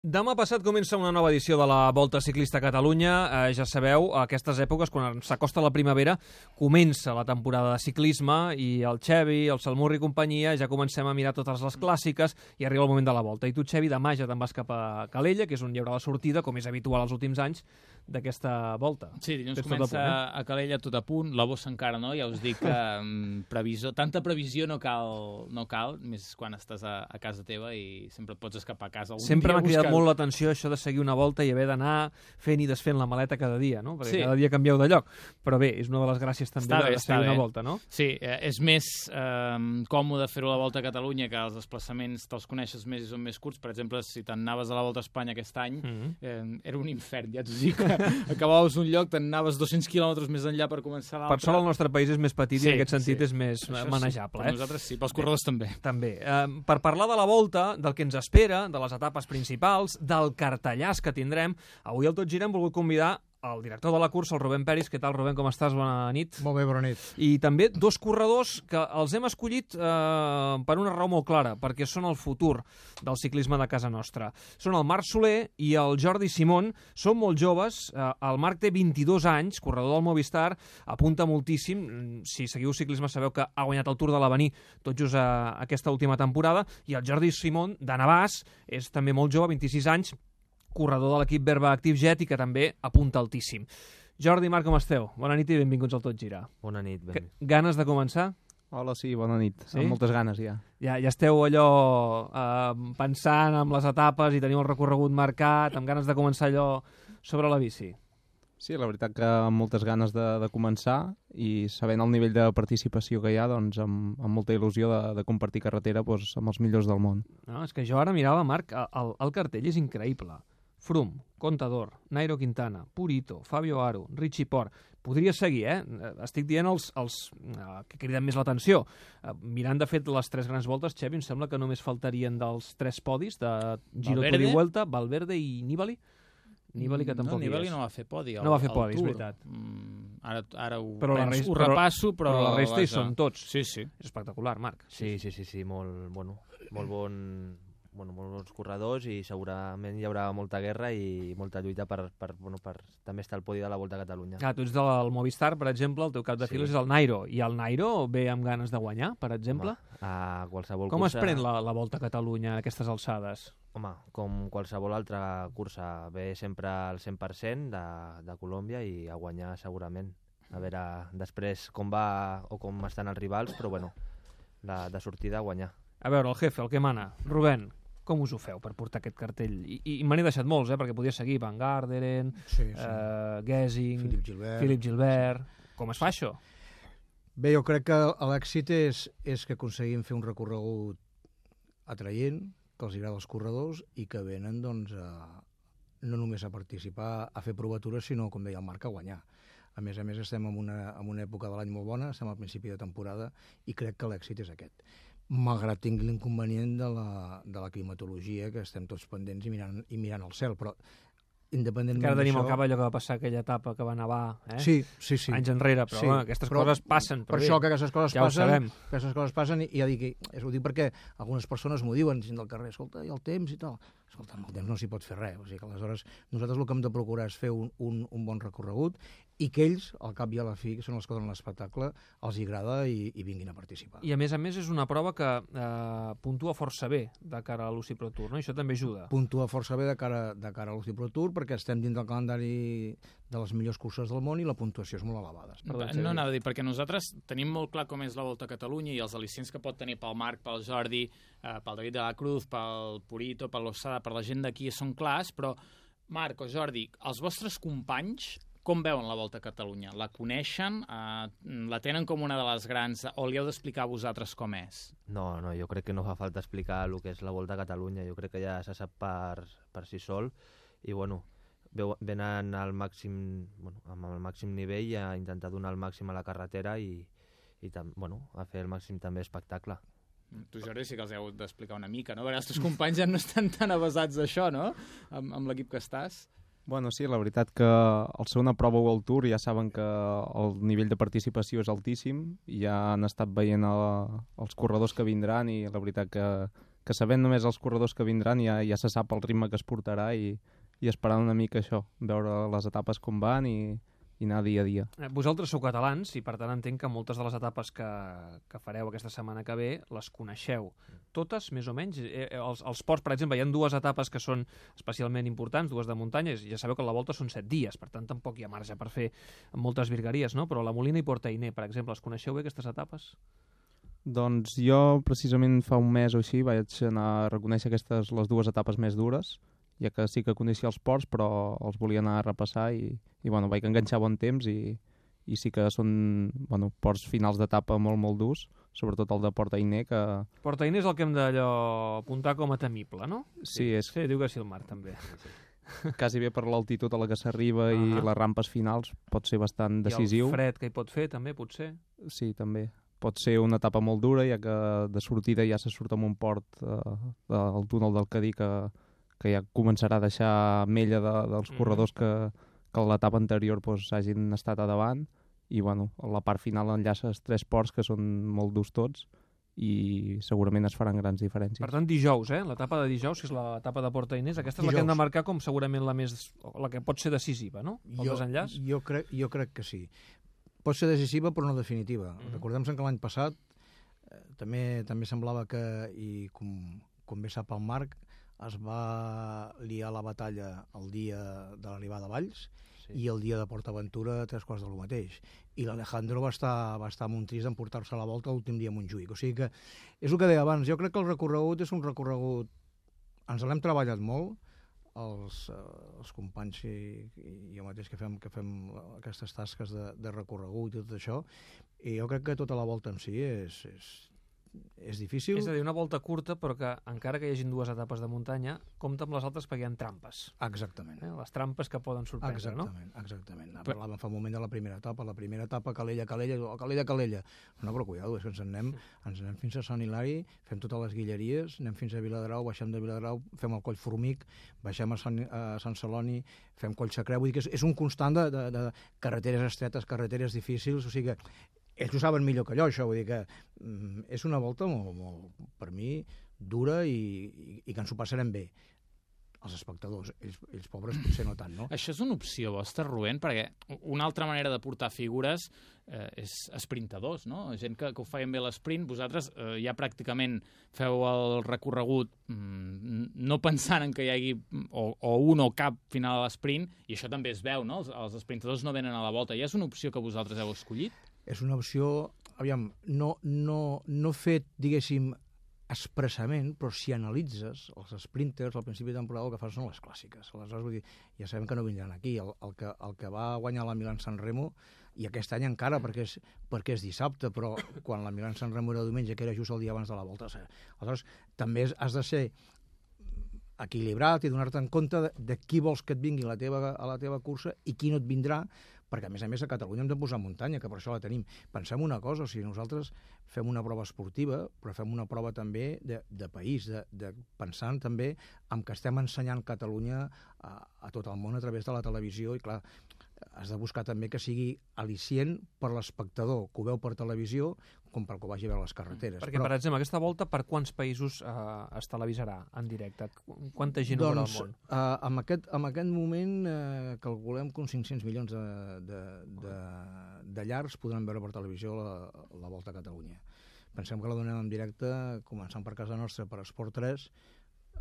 Demà passat comença una nova edició de la Volta Ciclista a Catalunya. Eh, ja sabeu, a aquestes èpoques, quan s'acosta la primavera, comença la temporada de ciclisme i el Xevi, el Salmurri i companyia ja comencem a mirar totes les clàssiques i arriba el moment de la Volta. I tu, Xevi, demà ja te'n vas cap a Calella, que és on hi haurà la sortida, com és habitual els últims anys, d'aquesta Volta. Sí, dilluns Tens tot a comença punt, eh? a Calella tot a punt, la bossa encara no, ja us dic que mm, previsió, tanta previsió no cal, no cal, més quan estàs a, a casa teva i sempre et pots escapar a casa. algun Sempre m'ha cridat molt l'atenció això de seguir una volta i haver d'anar fent i desfent la maleta cada dia, no? Perquè Sí. cada dia canvieu de lloc. Però bé, és una de les gràcies també Està de, bé, de seguir una bé. volta, no? Sí, eh, és més eh, còmode fer-ho a la Volta a Catalunya que els desplaçaments te'ls coneixes més i són més curts. Per exemple, si te'n anaves a la Volta a Espanya aquest any, Mm -hmm. eh, era un infern, ja t'ho dic. Acabaves un lloc, te'n anaves 200 quilòmetres més enllà per començar l'altre. Per sort el nostre país és més petit i Sí, en aquest sentit sí. és més Això sí, manejable. per eh? nosaltres sí, pels corredors també. També. Eh, per parlar de la volta, del que ens espera, de les etapes principals, del cartellàs que tindrem, avui al Tot Gira hem volgut convidar el director de la cursa, el Rubén Peris. Què tal, Rubén, com estàs? Bona nit. Molt bé, bona nit. I també dos corredors que els hem escollit eh, per una raó molt clara, perquè són el futur del ciclisme de casa nostra. Són el Marc Soler i el Jordi Simón, són molt joves, eh, el Marc té 22 anys, corredor del Movistar, apunta moltíssim, si seguiu ciclisme sabeu que ha guanyat el Tour de l'Avenir tot just a, aquesta última temporada, i el Jordi Simón, de Navàs, és també molt jove, 26 anys, corredor de l'equip Verba Active Jet i que també apunta altíssim. Jordi, Marc, com esteu? Bona nit i benvinguts al Tot Gira. Bona nit, ben. Que- Ganes de començar? Hola, sí, bona nit. Sí? Amb moltes ganes, ja. Ja, ja esteu allò eh, pensant en les etapes i teniu el recorregut marcat, amb ganes de començar allò sobre la bici. Sí, la veritat que amb moltes ganes de, de començar i sabent el nivell de participació que hi ha, doncs amb, amb molta il·lusió de, de compartir carretera doncs, amb els millors del món. No, és que jo ara mirava, Marc, el, el cartell és increïble. Frum, Contador, Nairo Quintana, Purito, Fabio Aro, Richie Port... Podria seguir, eh? Estic dient els, els eh, que criden més l'atenció. Eh, mirant, de fet, les tres grans voltes, Xevi, em sembla que només faltarien dels tres podis de Giro Tour i Vuelta, Valverde i Nibali. Nibali, que tampoc no, Nibali hi no va fer podi. No va fer podi, és veritat. Mm, ara, ara ho, Però la penso, res- ho repasso, però... Però la resta hi vaja. són tots. Sí, sí. És espectacular, Marc. Sí, sí, sí, sí, molt, bueno, molt, bon, bueno, molt bons corredors i segurament hi haurà molta guerra i molta lluita per, per, bueno, per també estar al podi de la Volta a Catalunya. Ah, tu ets del Movistar, per exemple, el teu cap de Sí. files és el Nairo. I el Nairo ve amb ganes de guanyar, per exemple? Home, a qualsevol Com cursa... es pren la, la Volta a Catalunya a aquestes alçades? Home, com qualsevol altra cursa, ve sempre al 100% de, de Colòmbia i a guanyar segurament. A veure després com va o com estan els rivals, però bueno, la, de sortida a guanyar. A veure, el jefe, el que mana. Rubén, com us ho feu per portar aquest cartell? I, i, me n'he deixat molts, eh, perquè podia seguir Van Garderen, Sí, eh, Gessing, Philip Gilbert. Philip Gilbert... Com es fa això? Bé, jo crec que l'èxit és, és que aconseguim fer un recorregut atraient, que els agrada als corredors i que venen doncs, a, no només a participar, a fer provatures, sinó, com deia el Marc, a guanyar. A més a més, estem en una, en una època de l'any molt bona, estem al principi de temporada i crec que l'èxit és aquest. Malgrat tingui l'inconvenient de la, de la climatologia, que estem tots pendents i mirant, i mirant al cel, però independentment Encara tenim al cap allò que va passar aquella etapa que va nevar, eh? Sí, sí, sí. Anys enrere, però Sí, bueno, aquestes però coses passen. Per Però això bé, que aquestes coses ja passen, sabem. aquestes coses passen i ja dic, és, ho dic perquè algunes persones m'ho diuen gent del carrer, escolta, i el temps i tal. Escolta, amb el temps no s'hi pot fer res. O sigui que aleshores nosaltres el que hem de procurar és fer un, un, un bon recorregut i que ells, al cap i a la fi, que són els que donen l'espectacle, els hi agrada i, i vinguin a participar. I a més a més és una prova que eh, puntua força bé de cara a l'UCI Pro Tour, no? I això també ajuda. puntua força bé de cara, de cara a l'UCI Pro Tour perquè estem dins del calendari de les millors curses del món i la puntuació és molt elevada. Perdó, No, no anava a dir, perquè nosaltres tenim molt clar com és la Volta a Catalunya i els al·licients que pot tenir pel Marc, pel Jordi, eh, pel David de la Cruz, pel Purito, per l'Ossada, per la gent d'aquí són clars, però Marc o Jordi, els vostres companys com veuen la Volta a Catalunya? La coneixen? Eh, la tenen com una de les grans? O li heu d'explicar a vosaltres com és? No, no, jo crec que no fa falta explicar el que és la Volta a Catalunya, jo crec que ja se sap per, per si sol i bueno, venen al màxim, bueno, amb el màxim nivell a intentar donar el màxim a la carretera i, i tam, bueno, a fer el màxim també espectacle. Tu, Jordi, sí que els heu d'explicar una mica, no? Perquè els teus companys ja no estan tan avasats d'això, no? Amb, amb l'equip que estàs. Bueno, sí, la veritat que al ser una prova World Tour ja saben que el nivell de participació és altíssim, ja han estat veient el, els corredors que vindran i la veritat que, que sabent només els corredors que vindran ja, ja se sap el ritme que es portarà i, i esperant una mica això, veure les etapes com van i, i anar dia a dia. Eh, Vosaltres sou catalans i per tant entenc que moltes de les etapes que, que fareu aquesta setmana que ve les coneixeu. Totes, més o menys? Eh, eh, els, els ports, per exemple, hi ha dues etapes que són especialment importants, dues de muntanyes, ja sabeu que la volta són set dies, per tant tampoc hi ha marge per fer moltes virgueries, no? Però la Molina i Portainer, per exemple, les coneixeu bé aquestes etapes? Doncs jo precisament fa un mes o així vaig anar a reconèixer aquestes les dues etapes més dures, ja que sí que coneixia els ports, però els volia anar a repassar i, i bueno, vaig enganxar bon temps i, i sí que són bueno, ports finals d'etapa molt, molt durs, sobretot el de Port Ainé, que Portainer és el que hem d'allò apuntar com a temible, no? sí, és Sí, diu que sí el Marc, també. quasi bé per l'altitud a la que s'arriba i Ah. les rampes finals pot ser bastant decisiu. I el fred que hi pot fer, també, potser. Sí, també. Pot ser una etapa molt dura, ja que de sortida ja se surt amb un port eh, del túnel del Cadí que, que ja començarà a deixar mella de, dels Mhm. corredors que, que a l'etapa anterior doncs, hagin estat a davant i bueno, a la part final enllaces tres ports que són molt durs tots i segurament es faran grans diferències. Per tant, dijous, eh? L'etapa de dijous, que és l'etapa de Porta Inés, aquesta és la que hem de Dijous. marcar com segurament la més la que pot ser decisiva, no? El desenllaç. Jo crec, jo crec que sí. Pot ser decisiva, però no definitiva. Mhm. Recordem-nos que l'any passat eh, també també semblava que, i com, com bé sap el Marc, es va liar la batalla el dia de l'arribada a Valls Sí. i el dia de PortAventura tres quarts de lo mateix. I l'Alejandro va estar, va estar un trist d'emportar-se la volta l'últim dia a Montjuïc. O sigui que, és el que deia abans, jo crec que el recorregut és un recorregut... Ens l'hem treballat molt, els, eh, els companys i, i jo mateix que fem, que fem aquestes tasques de, de recorregut i tot això, i jo crec que tota la volta en si és, és, és difícil. És a dir, una volta curta, però que encara que hi hagin dues etapes de muntanya, compta amb les altres perquè hi ha trampes. Exactament. Eh? Les trampes que poden sorprendre, no? Exactament, exactament. Parlàvem fa un moment de la primera etapa. La primera etapa, Calella, Calella, Calella, Calella. No, però cuidado, és que ens en anem, ens en anem fins a Sant Hilari, fem totes les guilleries, anem fins a Viladrau, baixem de Viladrau, fem el coll Formic, baixem a Sant, a Sant Celoni, fem coll Sacreu. Vull dir que és, és un constant de, de, de carreteres estretes, carreteres difícils, o sigui que ells ho saben millor que allò, això, vull dir que mm, és una volta molt, molt, per mi, dura i, i, i que ens ho passarem bé. Els espectadors, ells, ells pobres potser no tant, no? Això és una opció vostra, Rubén, perquè una altra manera de portar figures eh, és esprintadors, no? Gent que, que ho feien bé l'esprint, vosaltres eh, ja pràcticament feu el recorregut mm, no pensant en que hi hagi o, o un o cap final a l'esprint, i això també es veu, no? Els, els esprintadors no venen a la volta. Ja és una opció que vosaltres heu escollit? És una opció, aviam, no, no, no fet, diguéssim, expressament, però si analitzes els sprinters al principi de temporada el que fan són les clàssiques. Aleshores, vull dir, ja sabem que no vindran aquí. El, el, que, el que va guanyar la Milan San Remo, i aquest any encara perquè és, perquè és dissabte, però quan la Milan San Remo era diumenge, que era just el dia abans de la volta. Aleshores, també has de ser equilibrat i donar-te en compte de, de qui vols que et vingui a la, teva, a la teva cursa i qui no et vindrà, perquè a més a més a Catalunya hem de posar muntanya, que per això la tenim. Pensem una cosa, o sigui, nosaltres fem una prova esportiva, però fem una prova també de, de país, de, de pensant també en que estem ensenyant Catalunya a, a tot el món a través de la televisió i clar, has de buscar també que sigui al·licient per l'espectador que ho veu per televisió com pel que ho vagi a veure les carreteres. Perquè, per exemple, aquesta volta per quants països eh, es televisarà en directe? Qu- Quanta gent doncs, doncs, al món? uh, en, aquest, en aquest moment uh, calculem que uns 500 milions de, de, de, de llars podran veure per televisió la, la Volta a Catalunya. Pensem que la donem en directe, començant per casa nostra, per Esport 3,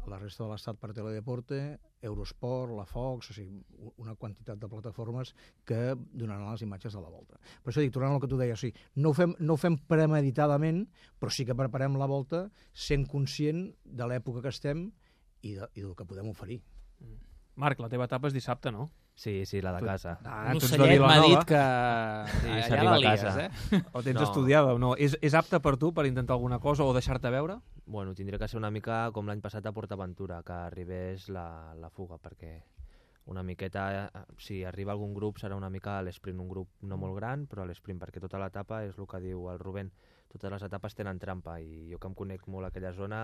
la resta de l'estat per Teledeporte, Eurosport, la Fox, o sigui, una quantitat de plataformes que donaran les imatges de la volta. Per això dic, tornant al que tu deies, o sigui, no ho fem, no ho fem premeditadament, però sí que preparem la volta sent conscient de l'època que estem i, de, i del que podem oferir. Marc, la teva etapa és dissabte, no? Sí, sí, la de casa. Ah, un tu ocellet m'ha dit que Sí, allà la a lies, casa. eh? O tens No. estudiada o no? És, és apte per tu per intentar alguna cosa o deixar-te veure? Bueno, tindria que ser una mica com l'any passat a PortAventura, que arribés la, la fuga, perquè una miqueta, eh, si arriba algun grup serà una mica l'esprint, un grup no molt gran, però l'esprint, perquè tota l'etapa és el que diu el Rubén, totes les etapes tenen trampa i jo que em conec molt aquella zona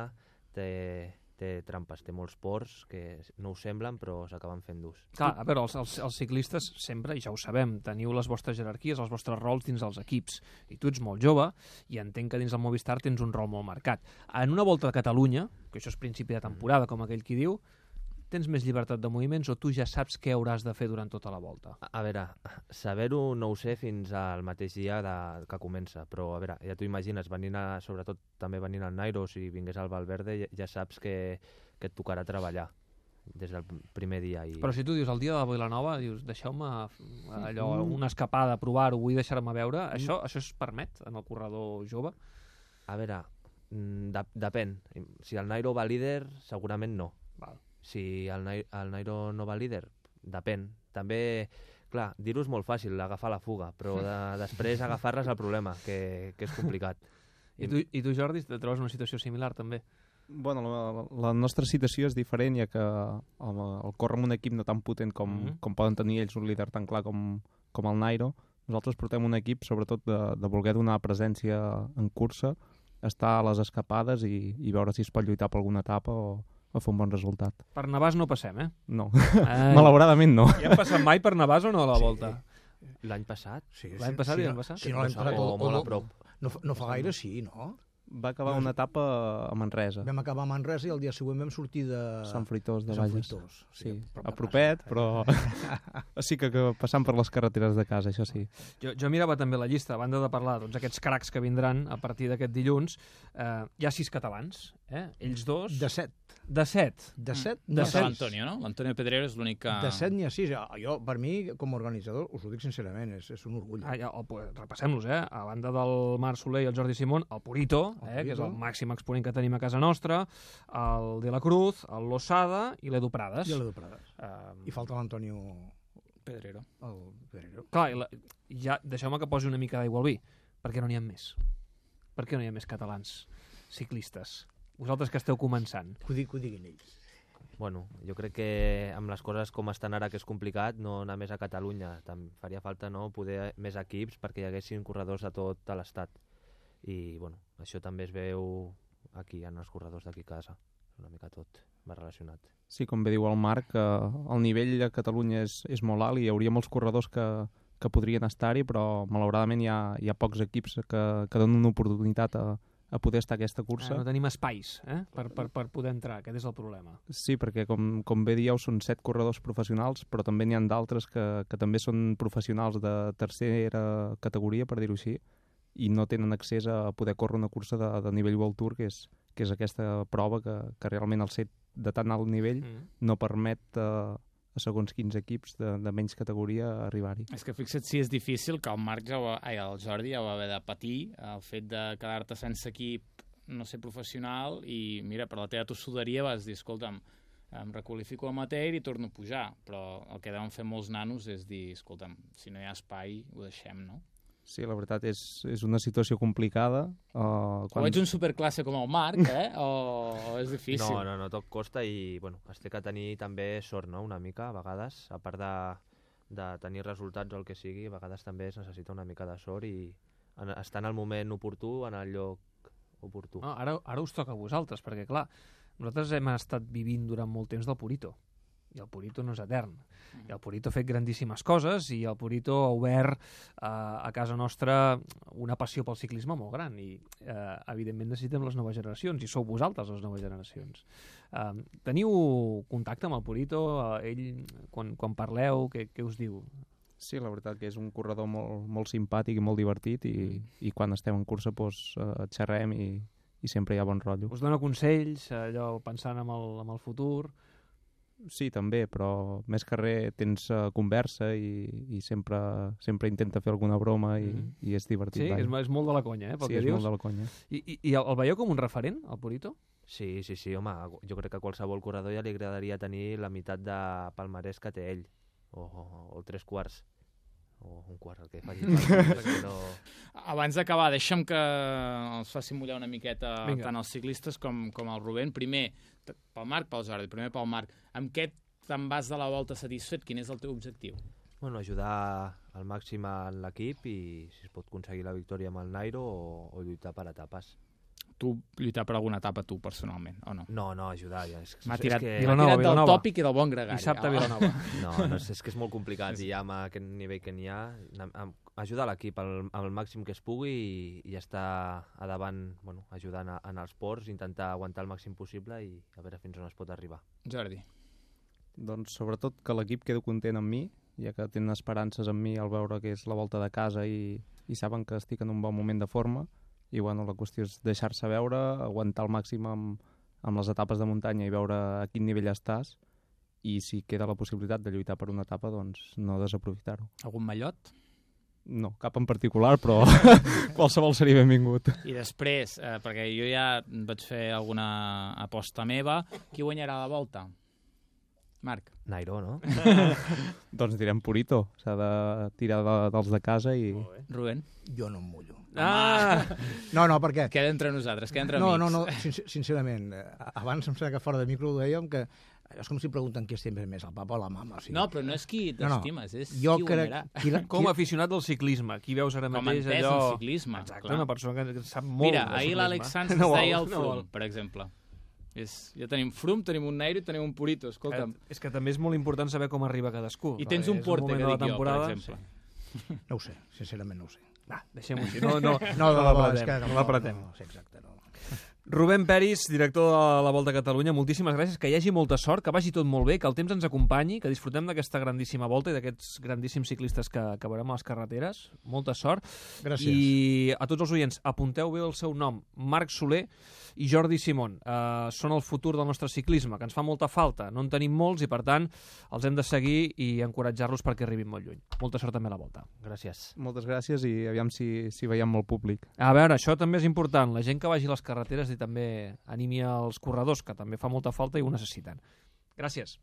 té, té trampes, té molts ports que no ho semblen però s'acaben fent durs. Clar, a veure, els, els, els ciclistes sempre, i ja ho sabem, teniu les vostres jerarquies, els vostres rols dins els equips. I tu ets molt jove i entenc que dins el Movistar tens un rol molt marcat. En una volta de Catalunya, que això és principi de temporada, com aquell qui diu, tens més llibertat de moviments o tu ja saps què hauràs de fer durant tota la volta? A, a veure, saber-ho no ho sé fins al mateix dia de, que comença, però a veure, ja t'ho imagines, venint a, sobretot també venint al Nairo, si vingués al Valverde, ja, ja saps que, que et tocarà treballar des del primer dia. I... Però si tu dius el dia de la Vilanova, dius deixeu-me allò, una escapada, provar-ho, vull deixar-me veure, això, això es permet en el corredor jove? A veure, mm, de, depèn. Si el Nairo va líder, segurament no. Val. Si el, Nai- el Nairo no va líder, depèn. També, clar, dir-ho és molt fàcil, agafar la fuga, però de, després agafar-la és el problema, que, que és complicat. I tu, I tu, Jordi, te trobes en una situació similar, també? Bueno, la, la nostra situació és diferent, ja que el, el córrer amb un equip no tan potent com, mm. -hmm. com poden tenir ells un líder tan clar com, com el Nairo, nosaltres portem un equip sobretot de, de voler donar presència en cursa, estar a les escapades i, i veure si es pot lluitar per alguna etapa o, o fer un bon resultat. Per Navàs no passem, eh? No, Ai. malauradament no. Ja hem passat mai per Navàs o no a la volta? L'any passat? Sí, L'any passat i l'any no, passat? Si no l'any O passat... o- molt o- a prop. No, no fa gaire, sí, no? Va acabar una etapa a Manresa, Vam acabar a Manresa i el dia següent vam sortir de... Sant Fruitós de Sant Valles. Fruitós. Sí, prop a de propet, però sí que, que passant per les carreteres de casa, això sí. Jo, jo mirava també la llista, a banda de parlar tots aquests cracs que vindran a partir d'aquest dilluns, eh, hi ha sis catalans, eh? ells dos... De set. de set. De set, De De set. l'Antonio, no? L'Antonio Pedrero és l'únic que... De set n'hi ha sis. Ah, Jo, per mi, com a organitzador, us ho dic sincerament, és, és un orgull. Ah, ja, el, pues, repassem-los, eh? A banda del Marc Soler i el Jordi Simón, el Purito, eh? que és el màxim exponent que tenim a casa nostra, el De la Cruz, el Losada i l'Edu Prades. I l'Edu Prades. Eh, I falta l'Antonio Pedrero. el Pedrero. Clar, i la, ja, deixeu-me que posi una mica d'aigua al vi, perquè no n'hi ha més. Per què no hi ha més catalans ciclistes? Vosaltres que esteu començant. Que ho, di- que ho diguin ells. Bueno, jo crec que amb les coses com estan ara, que és complicat, no anar més a Catalunya. Tam faria falta no poder més equips perquè hi haguessin corredors a tot l'estat. I, bueno, això també es veu aquí, en els corredors d'aquí a casa. Una mica tot va relacionat. Sí, com bé diu el Marc, eh, el nivell a Catalunya és, és molt alt i hi hauria molts corredors que, que podrien estar-hi, però malauradament hi ha, hi ha pocs equips que, que donen una oportunitat a, a poder estar a aquesta cursa. Ah, no tenim espais eh? per, per, per poder entrar, aquest és el problema. Sí, perquè com, com bé dieu, són set corredors professionals, però també n'hi ha d'altres que, que també són professionals de tercera categoria, per dir-ho així, i no tenen accés a poder córrer una cursa de, de nivell World Tour, que és, que és aquesta prova que, que realment el set de tan alt nivell Mm. no permet eh, a segons quins equips de, de menys categoria arribar-hi. És que fixa't si és difícil que el Marc ja ho, ai, el Jordi ja va haver de patir, el fet de quedar-te sense equip, no ser professional, i mira, per la teva tossuderia vas dir, escolta'm, em requalifico amateur i torno a pujar, però el que deuen fer molts nanos és dir, escolta'm, si no hi ha espai, ho deixem, no? Sí, la veritat és, és una situació complicada. Uh, Quan... O ets un superclasse com el Marc, eh? o, o és difícil? No, no, no, tot costa i bueno, es té que tenir també sort, no?, una mica, a vegades, a part de, de tenir resultats o el que sigui, a vegades també es necessita una mica de sort i en, estar en el moment oportú, en el lloc oportú. No, ara, ara us toca a vosaltres, perquè, clar, nosaltres hem estat vivint durant molt temps del Purito, i el Purito no és etern. I el Purito ha fet grandíssimes coses i el Purito ha obert eh, a casa nostra una passió pel ciclisme molt gran i, eh, evidentment, necessitem les noves generacions i sou vosaltres les noves generacions. Eh, teniu contacte amb el Purito? Eh, ell, quan, quan parleu, què, què us diu? Sí, la veritat que és un corredor molt, molt simpàtic i molt divertit i, i quan estem en cursa doncs, eh, xerrem i, i sempre hi ha bon rotllo. Us dona consells, allò pensant en el, en el futur? Sí, també, però més que res tens uh, conversa i, i sempre, sempre intenta fer alguna broma i, Mhm. i és divertit. Sí, és, és molt de la conya, eh, pel sí, que és dius. molt de la conya. I, i, I el, el veieu com un referent, el Purito? Sí, sí, sí, home, jo crec que a qualsevol corredor ja li agradaria tenir la meitat de palmarès que té ell, o, o, o tres quarts, o un quart, el que faci perquè no... Abans d'acabar, deixa'm que els faci mullar una miqueta Vinga. tant els ciclistes com, com el Rubén. Primer, pel Marc, pel Jordi, primer pel Marc. Amb què te'n vas de la volta satisfet? Quin és el teu objectiu? Bueno, ajudar al màxim en l'equip i si es pot aconseguir la victòria amb el Nairo o, o lluitar per etapes. Tu lluitar per alguna etapa tu, personalment, o no? No, no, ajudar. Ja. És, M'ha és tirat, que... m'ha Vilanova, tirat del Vilanova. tòpic i del bon gregari. Dissabte a. Vilanova. No, no és, és que és molt complicat i ja amb aquest nivell que n'hi ha, ajudar l'equip al, al màxim que es pugui i, i estar a davant, bueno, ajudant a, en els ports, intentar aguantar el màxim possible i a veure fins on es pot arribar. Jordi. Doncs sobretot que l'equip quedi content amb mi, ja que tenen esperances en mi al veure que és la volta de casa i, i saben que estic en un bon moment de forma. I bueno, la qüestió és deixar-se veure, aguantar al màxim amb, amb les etapes de muntanya i veure a quin nivell estàs i si queda la possibilitat de lluitar per una etapa, doncs no desaprofitar-ho. Algun mallot? No, cap en particular, però qualsevol seria benvingut. I després, eh, perquè jo ja vaig fer alguna aposta meva, qui guanyarà la volta? Marc. Nairo, no? doncs direm Purito, s'ha de tirar de, dels de casa i... Rubén. Jo no em mullo. Ah! No, no, perquè... Queda entre nosaltres, queda entre No, amics. no, no, sin sincerament, eh, abans em sembla que fora de micro ho dèiem, que és com si pregunten qui estima més, el papa o la mama. O sigui, No, però no és qui No, no. t'estimes, és jo qui crec... guanyarà. Qui, la- Com a aficionat del ciclisme, qui veus ara Com mateix entès allò... en ciclisme. Exacte, clar. una persona que sap molt Mira, ahir l'Àlex Sanz No no deia el no vol. Froome, per exemple. És, ja tenim Froome, tenim un Nairo i tenim un Purito, escolta'm. Eh, És que també és molt important saber com arriba cadascú. I tens un Porte, moment que dic jo, per temporada, exemple. sí. no ho sé, sincerament no ho sé. Va, deixem-ho així. No, no, No, no no, no, és l'apretem. que No l'apretem. No, sí, exacte, no. Rubén Peris, director de la Volta a Catalunya, moltíssimes gràcies, que hi hagi molta sort, que vagi tot molt bé, que el temps ens acompanyi, que disfrutem d'aquesta grandíssima volta i d'aquests grandíssims ciclistes que, que veurem a les carreteres. Molta sort. Gràcies. I a tots els oients, apunteu bé el seu nom, Marc Soler i Jordi Simón. Uh, són el futur del nostre ciclisme, que ens fa molta falta. No en tenim molts i, per tant, els hem de seguir i encoratjar-los perquè arribin molt lluny. Molta sort també a la volta. Gràcies. Moltes gràcies i aviam si, si veiem molt públic. A veure, això també és important. La gent que vagi a les carreteres i també animi els corredors, que també fa molta falta i ho necessiten. Gràcies.